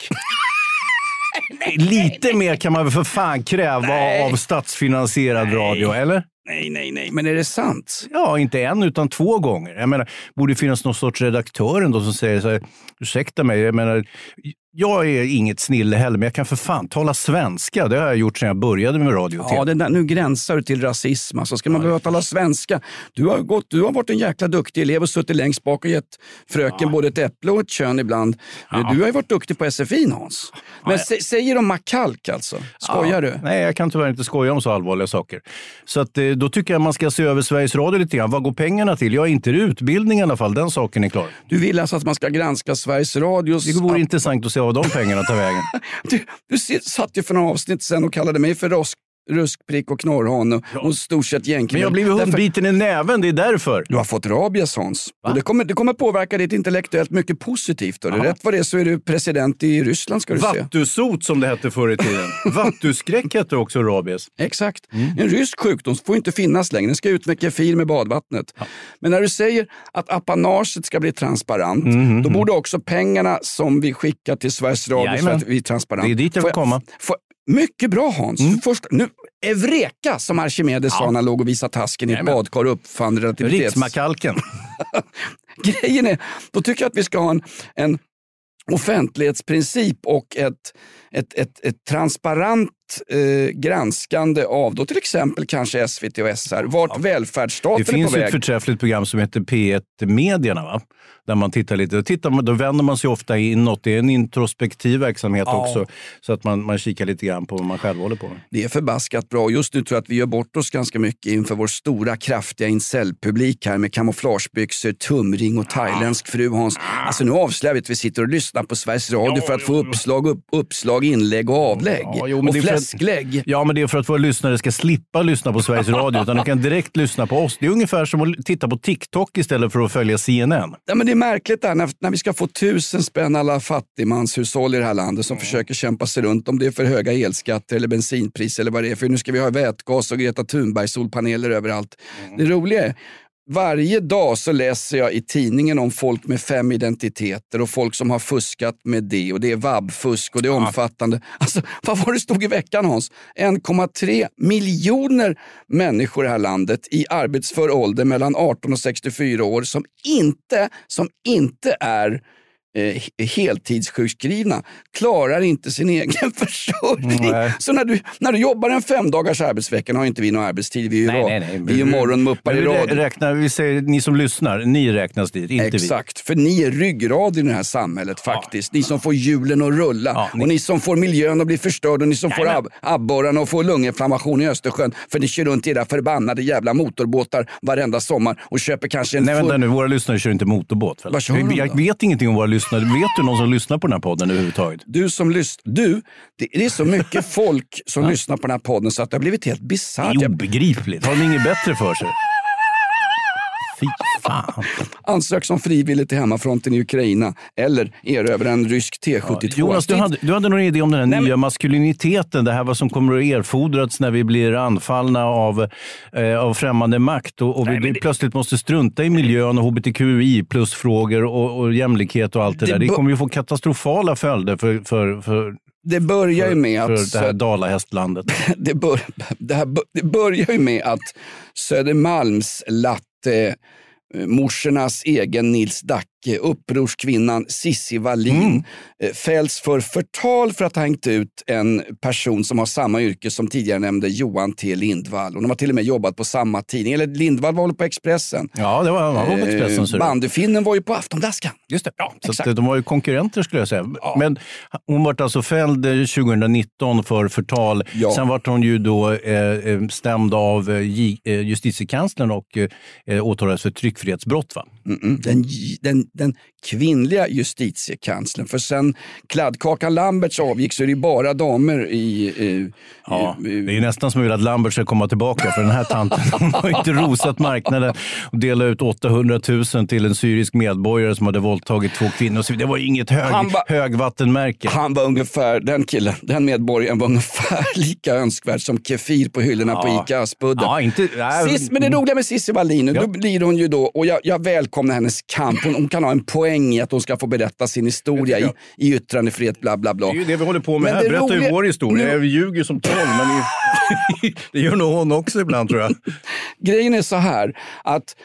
Lite mer kan man väl för fan kräva av statsfinansierad radio, eller? Nej, nej, nej. Men är det sant? Ja, inte en utan två gånger. Jag menar, borde finnas någon sorts redaktör ändå som säger så här, ursäkta mig, jag menar, jag är inget snille heller, men jag kan för fan tala svenska. Det har jag gjort sedan jag började med radio och Ja, det där, nu gränsar du till rasism. Alltså, ska man behöva tala svenska? Du har, gått, du har varit en jäkla duktig elev och suttit längst bak och gett fröken både ett äpple och ett kön ibland. Men Du har ju varit duktig på SFI Hans. Men sä- säger de makalk alltså? Skojar Ja, du? Nej, jag kan tyvärr inte skoja om så allvarliga saker. Så att, eh, då tycker jag man ska se över Sveriges Radio lite grann. Vad går pengarna till? Ja, inte det utbildning i alla fall. Den saken är klar. Du vill alltså att man ska granska Sveriges Radios... Det vore intressant att se vad de pengarna tar vägen. <laughs> Du, du satt ju för några avsnitt sen och kallade mig för rosk, ruskprick och knorrhane och, och stort sett Men gängkriminell. jag har blivit Därför- hundbiten i näven, det är därför. Du har fått rabies Hans. Och det, kommer, det kommer påverka ditt intellektuellt mycket positivt. Och det. Rätt vad det är så är du president i Ryssland ska du se. Vattusot som det hette förr i tiden. <laughs> Vattuskräck hette också rabies. Exakt. En rysk sjukdom får inte finnas längre. Den ska ut med kefir med badvattnet. Men när du säger att apanaget ska bli transparent, Mhm, då borde också pengarna som vi skickar till Sveriges Radio för Jajamän. att vi är transparent. Det är dit jag vill komma. får- mycket bra Hans. Först, nu, Eureka som Archimedes sa när han låg och visade tasken i ett badkar och uppfann relativitets... Riksmakalken. <laughs> Grejen är, då tycker jag att vi ska ha en, en offentlighetsprincip och ett, ett, ett, ett transparent eh, granskande av då till exempel kanske SVT och SR, vart välfärdsstaten Det är finns på väg. ett förträffligt program som heter P1 Medierna. Va? Där man tittar lite. Då, tittar man, då vänder man sig ofta inåt. Det är en introspektiv verksamhet Ja. också. Så att man, man kikar lite grann på vad man själv håller på med. Det är förbaskat bra. Just nu tror jag att vi gör bort oss ganska mycket inför vår stora kraftiga incel-publik här med kamouflagebyxor, tumring och thailändsk fru Hans. Alltså nu avslöjar vi att vi sitter och lyssnar på Sveriges Radio för att få uppslag, upp, uppslag, inlägg och avlägg. Ja, jo, men och det fläsklägg. Ja, men det är för att våra lyssnare ska slippa lyssna på Sveriges Radio. utan de kan direkt lyssna på oss. Det är ungefär som att titta på TikTok istället för att följa CNN. Ja, men det är märkligt där när, när vi ska få tusen spänn alla fattigmanshushåll i det här landet som försöker kämpa sig runt om det är för höga elskatter eller bensinpris eller vad det är. För nu ska vi ha vätgas och Greta Thunberg solpaneler överallt. Det roliga är varje dag så läser jag i tidningen om folk med fem identiteter och folk som har fuskat med det och det är vabbfusk och det är omfattande. Alltså, vad var det stod i veckan Hans? 1,3 miljoner människor i det här landet i arbetsför ålder mellan 18 och 64 år som inte, som inte är eh, heltidssjukskrivna klarar inte sin <laughs> egen försörjning. Nej. Så när du, när du jobbar en fem dagars arbetsvecka, har inte vi någon arbetstid, vi är ju, Nej, nej, nej. Vi är ju morgonmuppar i vi radio. Räknar, vi säger ni som lyssnar, ni räknas dit, inte Exakt, för ni är ryggraden i det här samhället faktiskt. Ni som får hjulen att rulla och ni som får miljön att bli förstörd och ni som får ab abborrarna att få lunginflammation i Östersjön för ni kör runt i era förbannade jävla motorbåtar varenda sommar och köper kanske en vi. Nej, vänta full... nu, våra lyssnare kör inte motorbåt. Vad kör de jag vet ingenting om våra lyssnare. Vet du någon som lyssnar på den här podden överhuvudtaget? Du som lyssnar, du, det det är så mycket <laughs> folk som lyssnar på den här podden så att det har blivit helt bisarrt. Det är obegripligt. Har de inget bättre för sig? Fy fan. Ansök som frivillig till hemmafronten i Ukraina eller erövra en rysk T72. Jonas, du hade, du hade någon idé om den här nya maskuliniteten. Det här vad som kommer att erfordras när vi blir anfallna av, eh, av främmande makt och, och vi plötsligt måste strunta i miljön och hbtqi plus-frågor och, och jämlikhet och allt det, Det där. Det kommer ju få katastrofala följder för, för, för, Det börjar ju för, med att... för det här dalahästlandet. <laughs> det, bör, det, här, det börjar ju med att Södermalms latte eh, morsornas egen Nils Dacke, upprorskvinnan Sissi Wallin, eh, fälls för förtal för att ha hängt ut en person som har samma yrke som tidigare nämnde Johan T Lindvall. Och de har till och med jobbat på samma tidning. Eller Lindvall var väl på Expressen. Ja, det var, han var på Expressen. så Eh, Bandyfinnen var ju på Aftondaskan. Just det. Ja, så exakt. att de var ju konkurrenter skulle jag säga. Men hon var alltså fälld eh, 2019 för förtal. Ja. Sen var hon ju då eh, eh, stämd av eh, eh, justitiekanslern och eh, åtalades för tryckfrihetsbrott. Va? Mm-mm. Den, den, den kvinnliga justitiekanslern. För sen kladdkakan Lamberts avgick så är det ju bara damer i... i Ja, det är ju nästan som att Lambert ska komma tillbaka för den här tanten <laughs> har inte rosat marknaden och delat ut 800 000 till en syrisk medborgare som hade våldtagit två kvinnor. Så det var ju inget hög, Han var- högvattenmärke. Han var ungefär, den killen, den medborgaren var ungefär <laughs> lika önskvärd som Kefir på hyllorna på Ja. ICA Aspudden. Ja, inte, nej, Sis, men det roliga med Cissi Wallin, Ja. då blir hon ju då, och jag, jag välkomnar hennes kamp, hon, hon kan ha en poäng i att hon ska få berätta sin historia i, i yttrandefrihet, bla bla bla. Det är ju det vi håller på med Men här. det Berättar ju roliga- vår historia. Nu- Jag ljuger som troll, men det, <laughs> det gör nog hon också ibland tror jag. Grejen är så här att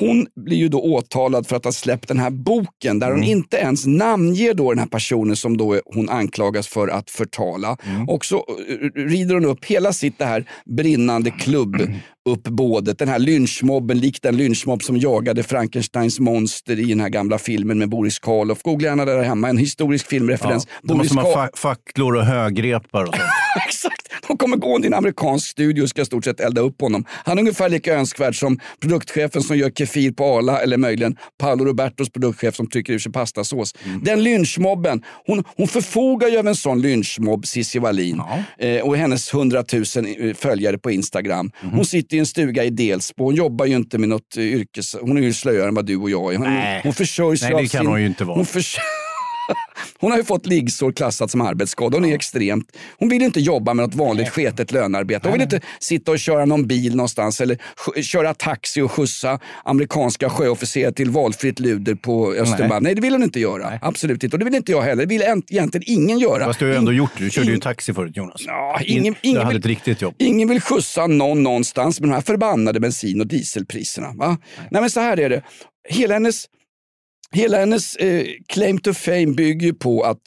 hon blir ju då åtalad för att ha släppt den här boken där hon Mm. inte ens namnger då den här personen som då hon anklagas för att förtala. Mm. Och så eh, rider hon upp hela sitt det här brinnande klubbuppbådet, den här lynchmobben, likt den lynchmobb som jagade Frankensteins monster i den här gamla filmen med Boris Karloff. Googla gärna där hemma, en historisk filmreferens. Ja, de måste Karl- fa- facklor och högrepar och sånt. <laughs> Exakt. De kommer gå in i en amerikansk studio och ska i stort sett elda upp honom. Han är ungefär lika önskvärd som produktchefen som gör Kefir på Arla eller möjligen Paolo Robertos produktchef som trycker ur sig pastasås. Den lynchmobben, hon, hon förfogar ju över en sån lynchmobb, Cissi Wallin, eh, och hennes 100 000 eh, följare på Instagram. Hon sitter i en stuga i Delsbo, hon jobbar ju inte med något eh, yrkes... Hon är ju slöare än vad du och jag är. Hon, Nej. hon försörjs Nej, det kan sin, hon ju inte vara. Hon förs- <laughs> hon har ju fått liggsår klassat som arbetsskada. Hon är extremt... Hon vill inte jobba med något vanligt sketet lönearbete. Hon vill inte sitta och köra någon bil någonstans eller köra taxi och skjutsa amerikanska sjöofficerare till valfritt luder på Östermalm. Nej. Nej. det vill hon inte göra. Absolut inte. Och det vill inte jag heller. Det vill egentligen ingen göra. Fast du har ju ändå gjort det. Du körde ju taxi förut Jonas. Ja, In- ingen, du ingen, hade vill, ett riktigt jobb. ingen vill skjutsa någon någonstans med de här förbannade bensin och dieselpriserna. Va? Nej. men så här är det. Hela hennes hela hennes eh, claim to fame bygger ju på att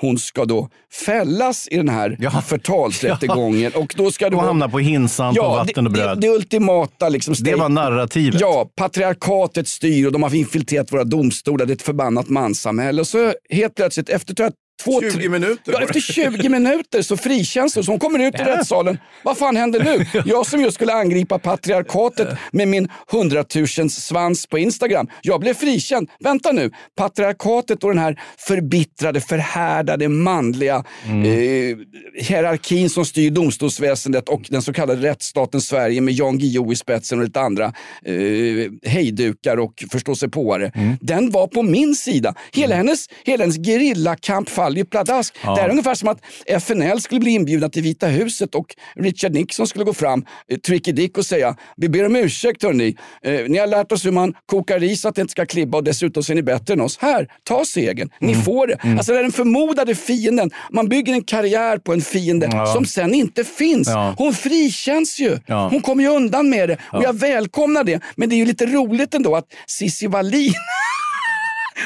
hon ska då fällas i den här förtalsrättegången. Och då ska det Och vara- hamna på hinsan på vatten och det, bröd. Det, det ultimata liksom. Det var narrativet. Ja, patriarkatet styr och de har infiltrerat våra domstolar. Det är ett förbannat manssamhälle. Och så helt plötsligt, efter Två, 20 tre- minuter Ja, efter 20 minuter så frikänns hon. Så hon kommer ut i rättssalen. Vad fan händer nu? <laughs> Jag som just skulle angripa patriarkatet med min hundratusens svans på Instagram. Jag blev frikänd. Vänta nu. Patriarkatet och den här förbittrade, förhärdade, manliga eh, hierarkin som styr domstolsväsendet och den så kallade rättsstaten Sverige med Jan Guillou i spetsen och lite andra eh, hejdukar och förståsigpåare. Den var på min sida. Hela hennes, hela hennes gerillakamp faller ju pladask. Ja. Det är ungefär som att FNL skulle bli inbjudna till Vita huset och Richard Nixon skulle gå fram, eh, Tricky Dick och säga vi ber om ursäkt hörni. Eh, ni har lärt oss hur man kokar ris så att det inte ska klibba och dessutom så är ni bättre än oss. Här, ta segern. Ni Mm. får det. Alltså det är den förmodade fienden. Man bygger en karriär på en fiende Ja. som sen inte finns. Ja. Hon frikänns ju. Ja. Hon kommer ju undan med det och Ja. jag välkomnar det. Men det är ju lite roligt ändå att Cissi Wallin <laughs>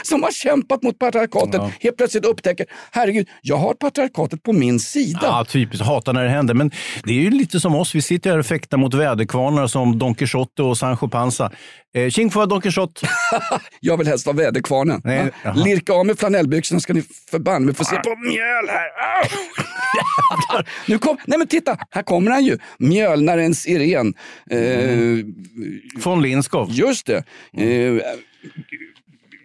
som har kämpat mot patriarkatet helt plötsligt upptäcker, herregud, jag har patriarkatet på min sida. Ja, typiskt. Hatar när det händer. Men det är ju lite som oss. Vi sitter här och fäktar mot väderkvarnar som Don Quijote och Sancho Panza. Eh, Tjing Don Quijote. <laughs> Jag vill helst ha väderkvarnen. Nej. Lirka av med flanellbyxorna ska ni förbanne mig få se på mjöl här. <laughs> Nu kom, nej men titta, här kommer han ju. Mjölnarens Irene. Eh, Von Lindskov. Just det. Eh,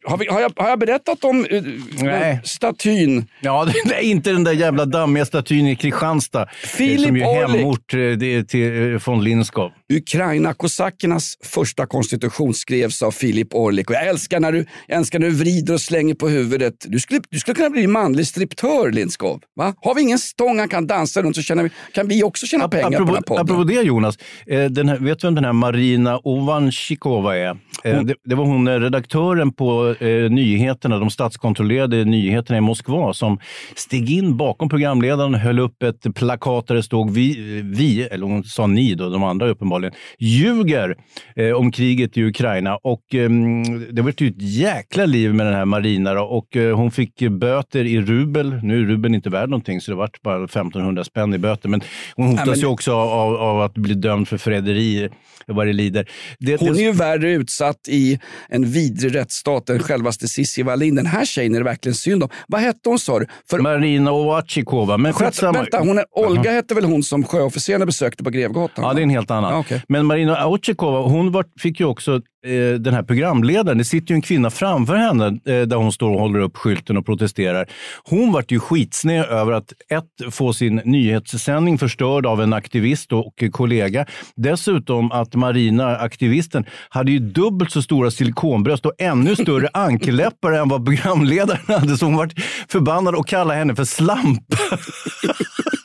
har, vi, har, jag, har jag berättat om eh, Nej. statyn? Ja, <laughs> det är inte den där jävla dammiga statyn i Kristianstad. eh, Filip som ju är hemort eh, det till von Lindskov. Ukraina-kosackernas första konstitution skrevs av Filip Orlik. Och jag älskar när du, älskar när du vrider och slänger på huvudet. Du skulle, du skulle kunna bli manlig striptör, Lindskov. Va? Har vi ingen stång han kan dansa runt så tjänar vi, kan vi också tjäna pengar på den apropå, här podden. apropå det Jonas, eh, här, vet du vem den här Marina Ovansikova är? Eh, det, det var hon eh, redaktören på eh, nyheterna, de statskontrollerade nyheterna i Moskva som steg in bakom programledaren höll upp ett plakat där det stod vi, vi eller hon sa ni då, de andra uppenbarligen, ljuger eh, om kriget i Ukraina. Och eh, det var ju ett jäkla liv med den här Marina då, och eh, hon fick böter i rubel. Nu är rubeln inte värd någonting så det vart bara 1500 spänn i böter. Men hon hotas men- ju också av, av att bli dömd för förräderi vad det lider. Det, Hon det, är ju värre utsatt i en vidrig rättsstat än självaste Cissi Wallin. Den här tjejen är det verkligen synd om. Vad hette hon sa du? För, Marina Ovachikova. Men Sköt, vänta, hon är, Olga hette väl hon som sjöofficerarna besökte på Grevgatan? Ja, det är en helt annan. Ja, okej. Men Marina Autjikova, hon var, fick ju också eh, den här programledaren. Det sitter ju en kvinna framför henne eh, där hon står och håller upp skylten och protesterar. Hon vart ju skitsned över att ett, få sin nyhetssändning förstörd av en aktivist och kollega. Dessutom att Marina, aktivisten, hade ju dubbelt så stora silikonbröst och ännu <laughs> större ankelläppar än vad programledaren hade. Så hon vart förbannad och kallade henne för slampa. <laughs>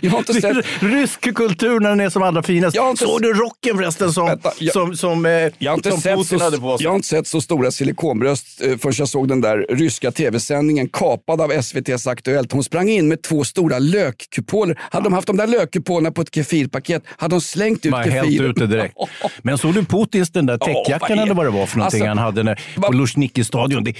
Jag har inte sett... rysk kultur när den är som allra finast. Jag inte- Såg du rocken förresten som, Vänta, jag- som, som, eh, Jag inte som sett Putin så, hade på sig? jag har inte sett så stora silikonbröst eh, förrän jag såg den där ryska tv-sändningen kapad av SVTs Aktuellt. Hon sprang in med två stora lökkupoler. Hade de haft de där lökkupolerna på ett kefirpaket hade de slängt ut Bara hällt kefir. ut det direkt. <laughs> Men såg du Putins den där täckjackan är- eller vad det var för någonting Alltså, han hade när, på Luzhniki-stadion? Det,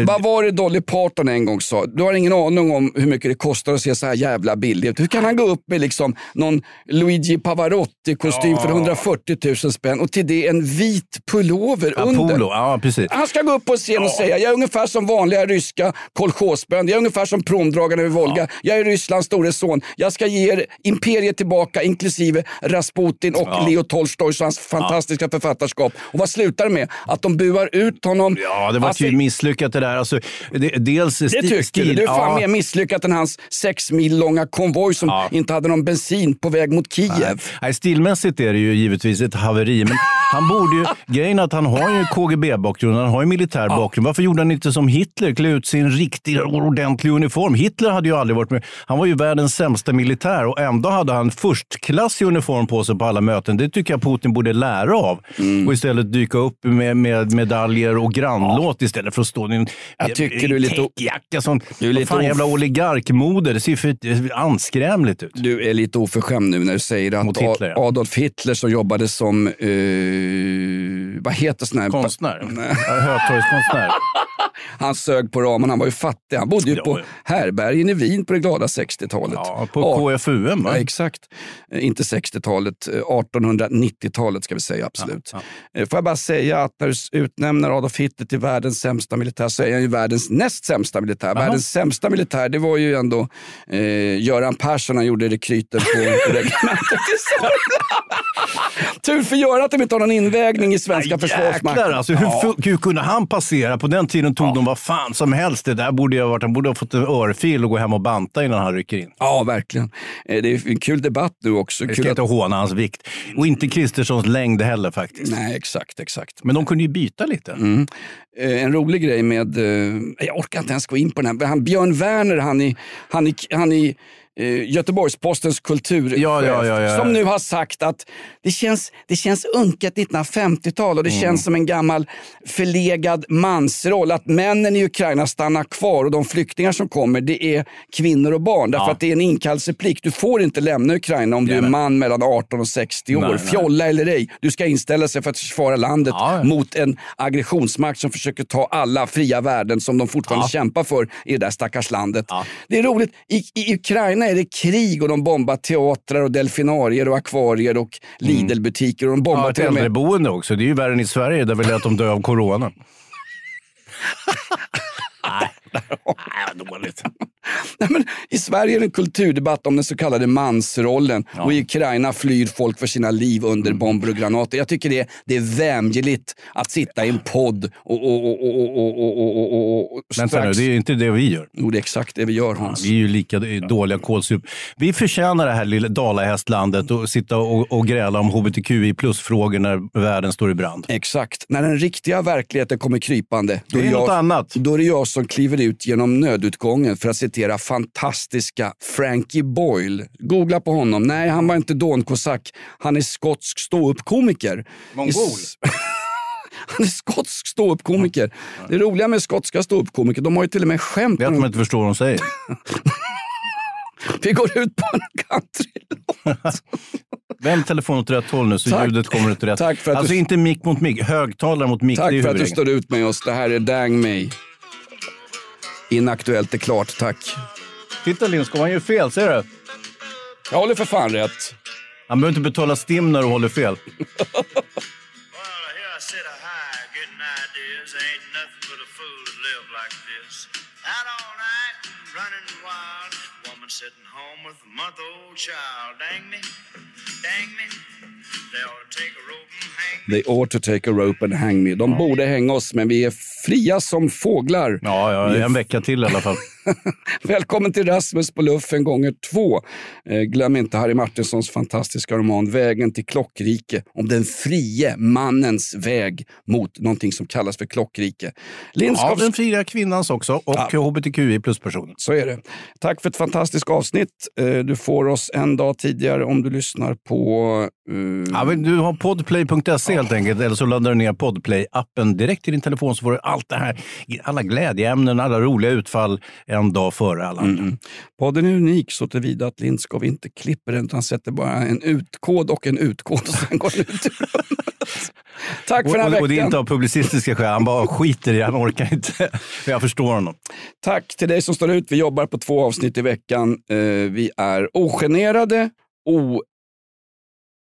eh, Vad var det Dolly Parton en gång sa? Du har ingen aning om hur mycket det kostar att se så här jävla billig ut. Hur kan han gå upp med liksom någon Luigi Pavarotti-kostym för 140 000 spänn och till det en vit pullover ja, under? polo, ja precis. Han ska gå upp på scen och säga jag är ungefär som vanliga ryska kolchosbönder. Jag är ungefär som promdragarna över Volga. Jag är Rysslands store son. Jag ska ge er imperiet tillbaka inklusive Rasputin och Ja. Leo Tolstoj och hans fantastiska författarskap. Och vad slutar det med? Att de buar ut honom. Ja, det var Alltså, ju misslyckat det där. Alltså, det, dels det tycker du? stil- Det är fan ja. mer misslyckat än hans sex mil långa konvoj som inte hade någon bensin på väg mot Kiev. Nej, stilmässigt är det ju givetvis ett haveri. Men han borde ju, <laughs> grejen att han har ju KGB-bakgrund, han har ju militär bakgrund. Varför gjorde han inte som Hitler, klä ut sig i en riktig ordentlig uniform? Hitler hade ju aldrig varit med. Han var ju världens sämsta militär och ändå hade han förstklassig uniform på sig på alla möten. Det tycker jag Putin borde lära av. Mm. Och istället dyka upp med, med medaljer och grannlåt istället för att stå i en Jag tycker du är lite- täckjacka. Som, Du är lite fan, jävla oligarkmode. Det ser för anskrämligt ut. Du är lite oförskämd nu när du säger att Hitler, ja. Adolf Hitler som jobbade som, eh, vad heter sån här? Konstnär? Hötorgskonstnär? Han sög på ramen, han var ju fattig. Han bodde ju på härbergen i Wien på det glada 60-talet. Ja, på KFUM va? Ja, exakt. Eh, Inte 60-talet, eh, 1890-talet ska vi säga absolut. Eh, Får jag bara säga att när du utnämner Adolf Hitler till världens sämsta militär så är han ju världens näst sämsta militär. Jaha. Världens sämsta militär det var ju ändå eh, Göran Persson, han gjorde rekryter på <laughs> regementet i Sörmland. <laughs> Tur för Göran att de inte har någon invägning i svenska försvarsmakten. Alltså, hur, Ja. hur kunde han passera? På den tiden tog de vad fan som helst. Det där borde jag ha varit, han borde ha fått en örfil och gå hem och banta innan han rycker in. Ja, verkligen. Eh, Det är en kul debatt nu också. Vi Kul ska inte håna hans vikt. Och inte Kristerssons längd heller faktiskt. Nej, exakt, exakt. Men de kunde ju byta lite. Mm. Eh, En rolig grej med, eh, jag orkar inte ens gå in på den här, han, Björn Werner, han i, han i, han i eh, Göteborgs-Postens kulturchef, Ja, ja, ja, som nu har sagt att det känns, det känns unket 1950-tal och det Mm. känns som en gammal förlegad mansroll. Att männen i Ukraina stannar kvar och de flyktingar som kommer det är kvinnor och barn. Därför att det är en inkallelseplikt. Du får inte lämna Ukraina om du är man mellan 18 och 60 år. Nej, nej. Fjolla eller ej. Du ska inställa sig för att försvara landet mot en aggressionsmakt som försöker ta alla fria värden som de fortfarande kämpar för i det där stackars landet. Det är roligt. I, I Ukraina är det krig och de bombar teatrar och delfinarier och akvarier och Lidl-butiker. Och de bombar Ja, ett till och med äldreboende också. Det är ju värre än i Sverige där vi lät dem dö av corona. <laughs> Nej, vad dåligt. Nej, men I Sverige är det en kulturdebatt om den så kallade mansrollen och i Ukraina flyr folk för sina liv under Mm. bomber och granater. Jag tycker det, det är vämjeligt att sitta i en podd och... och, och, och, och, och, och, och, och Vänta nu, det är ju inte det vi gör. Jo, det är exakt det vi gör Hans. Vi är ju lika dåliga kålsup. Vi förtjänar det här lilla dalahästlandet och sitta och, och gräla om hbtqi plus-frågor när världen står i brand. Exakt. När den riktiga verkligheten kommer krypande, då Det är jag, något annat. Då är det jag som kliver ut genom nödutgången för att citera fantastiska Frankie Boyle. Googla på honom. Nej, han var inte dånkosack. Han är skotsk ståuppkomiker. Mongol. <laughs> Han är skotsk ståuppkomiker. Det roliga med skotska ståuppkomiker, de har ju till och med skämt. Det är att de inte förstår vad de säger. <laughs> Vi går ut på en countrylåt. <laughs> Välj telefon åt rätt håll nu så Tack. ljudet kommer åt rätt. Tack för att alltså du- inte mick mot mick, högtalare mot mick. Tack för att du står ut med oss. Det här är Dang Me. Inaktuellt är klart, tack. Titta Lindskog, han gör fel, ser du? Jag håller för fan rätt. Han behöver inte betala STIM när du håller fel. <laughs> They ought to take a rope and hang They ought to take a rope and hang me. De borde hänga oss, men vi är fria som fåglar. Ja, ja en vecka till i alla fall. <laughs> <laughs> Välkommen till Rasmus på luffen gånger två. Eh, glöm inte Harry Martinsons fantastiska roman Vägen till klockrike om den frie mannens väg mot någonting som kallas för klockrike. Ja, Lindskov... den fria kvinnans också och hbtqi plus-personen. Så är det. Tack för ett fantastiskt avsnitt. Eh, du får oss en dag tidigare om du lyssnar på... eh, Ja, du har podplay.se helt enkelt, eller så laddar du ner podplay-appen direkt till din telefon så får du allt det här, alla glädjeämnen, alla roliga utfall en dag före alla andra. Mm. Podden är unik så tillvida att Lindskov inte klipper den utan sätter bara en utkod och en utkod och sen går den ut ur. <laughs> Tack för den här och, och det är veckan. inte av publicistiska skäl, han bara skiter i det, han orkar inte. <laughs> Jag förstår honom. Tack till dig som står ut. Vi jobbar på två avsnitt i veckan. Eh, vi är ogenerade,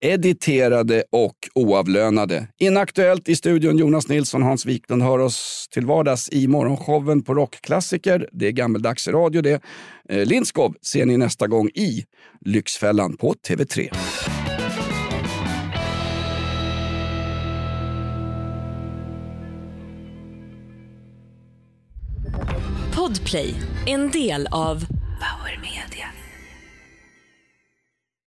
Editerade och oavlönade. Inaktuellt i studion Jonas Nilsson, Hans Wiklund hör oss till vardags i morgonshowen på Rockklassiker. Det är gammeldags radio det. Eh, Lindskov ser ni nästa gång i Lyxfällan på TV3. Podplay, en del av Power Media.